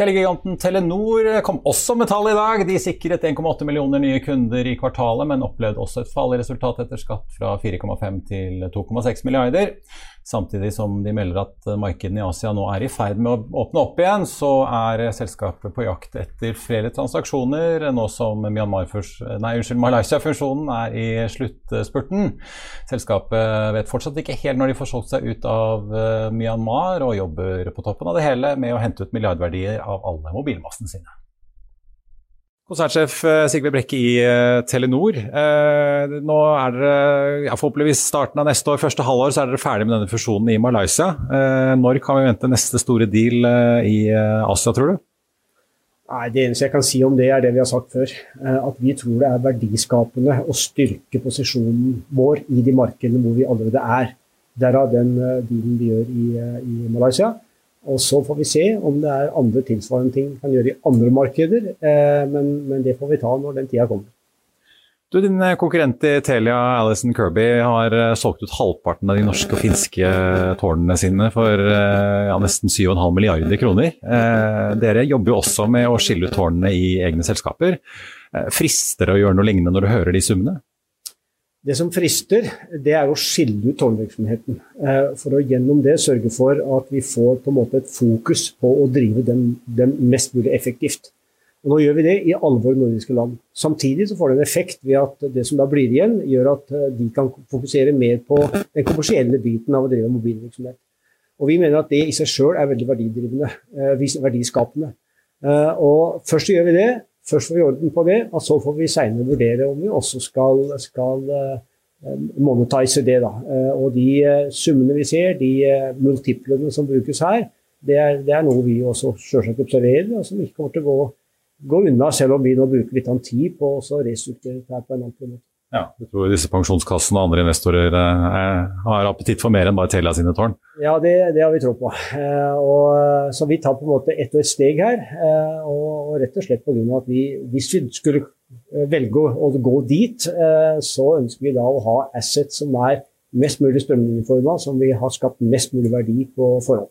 Telegiganten Telenor kom også med tall i dag. De sikret 1,8 millioner nye kunder i kvartalet, men opplevde også et fall i resultat etter skatt fra 4,5 til 2,6 milliarder. Samtidig som de melder at markedene i Asia nå er i ferd med å åpne opp igjen, så er selskapet på jakt etter flere transaksjoner, nå som Malaysia-funksjonen er i sluttspurten. Selskapet vet fortsatt ikke helt når de får solgt seg ut av eh, Myanmar, og jobber på toppen av det hele med å hente ut milliardverdier av alle mobilmassene sine. Konsernsjef eh, Sigve Brekke i eh, Telenor. Eh, nå er dere forhåpentligvis starten av neste år, første halvår, så er dere ferdig med denne fusjonen i Malaysia. Når kan vi vente neste store deal i Asia, tror du? Nei, Det eneste jeg kan si om det, er det vi har sagt før. At vi tror det er verdiskapende å styrke posisjonen vår i de markedene hvor vi allerede er. Derav den dealen vi gjør i, i Malaysia. Og så får vi se om det er andre tilsvarende ting vi kan gjøre i andre markeder. eh, Men, men det får vi ta når den tida kommer. Du, Din eh, konkurrent i Telia, Alison Kirby, har eh, solgt ut halvparten av de norske og finske tårnene sine for ja, nesten 7,5 milliarder kroner. Dere jobber jo også med å skille ut tårnene i egne selskaper. Frister det å gjøre noe lignende når du hører de summene? Det som frister, det er å skille ut tårnvirksomheten. eh, For å gjennom det sørge for at vi får på en måte et fokus på å drive den, dem mest mulig effektivt. Og Nå gjør vi det i alle våre nordiske land. Samtidig så får det en effekt ved at det som da blir igjen, gjør at eh, de kan fokusere mer på den kommersielle biten av å drive mobilvirksomhet. Og Vi mener at det i seg sjøl er veldig verdidrivende, eh, verdiskapende. Eh, Og Først så gjør vi det, først får vi orden på det, og så får vi seinere vurdere om vi også skal, skal eh, monetize det. Da. Eh, Og de eh, summene vi ser, de multiplene som brukes her, det er, det er noe vi også selvsagt observerer, og som ikke kommer til å gå, gå unna, selv om vi nå bruker litt av tid på å restrukturere dette på en annen måte. Ja, jeg tror disse pensjonskassene og andre investorer eh, har appetitt for mer enn bare Telia sine tårn. Ja, det, det har vi tro på. Eh, og, så vi tar på en måte ett og ett steg her. Eh, og, og rett og slett pga. at vi, hvis vi skulle eh, velge å, å gå dit, eh, så ønsker vi da å ha assets som er mest mulig strømlinjeforma, som vi har skapt mest mulig verdi på forhånd.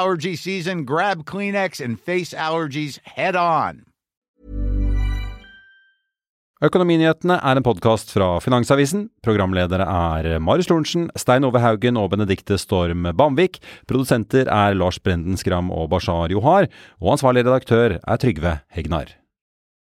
allergy season, grab Kleenex and face allergies head on. Økonominyhetene er en podkast fra Finansavisen. Programledere er Marius Lorentzen, Stein Ove Haugen og Benedikte Storm Bamvik. Produsenter er Lars Brenden Skram og Bashar Johar. Og ansvarlig redaktør er Trygve Hegnar.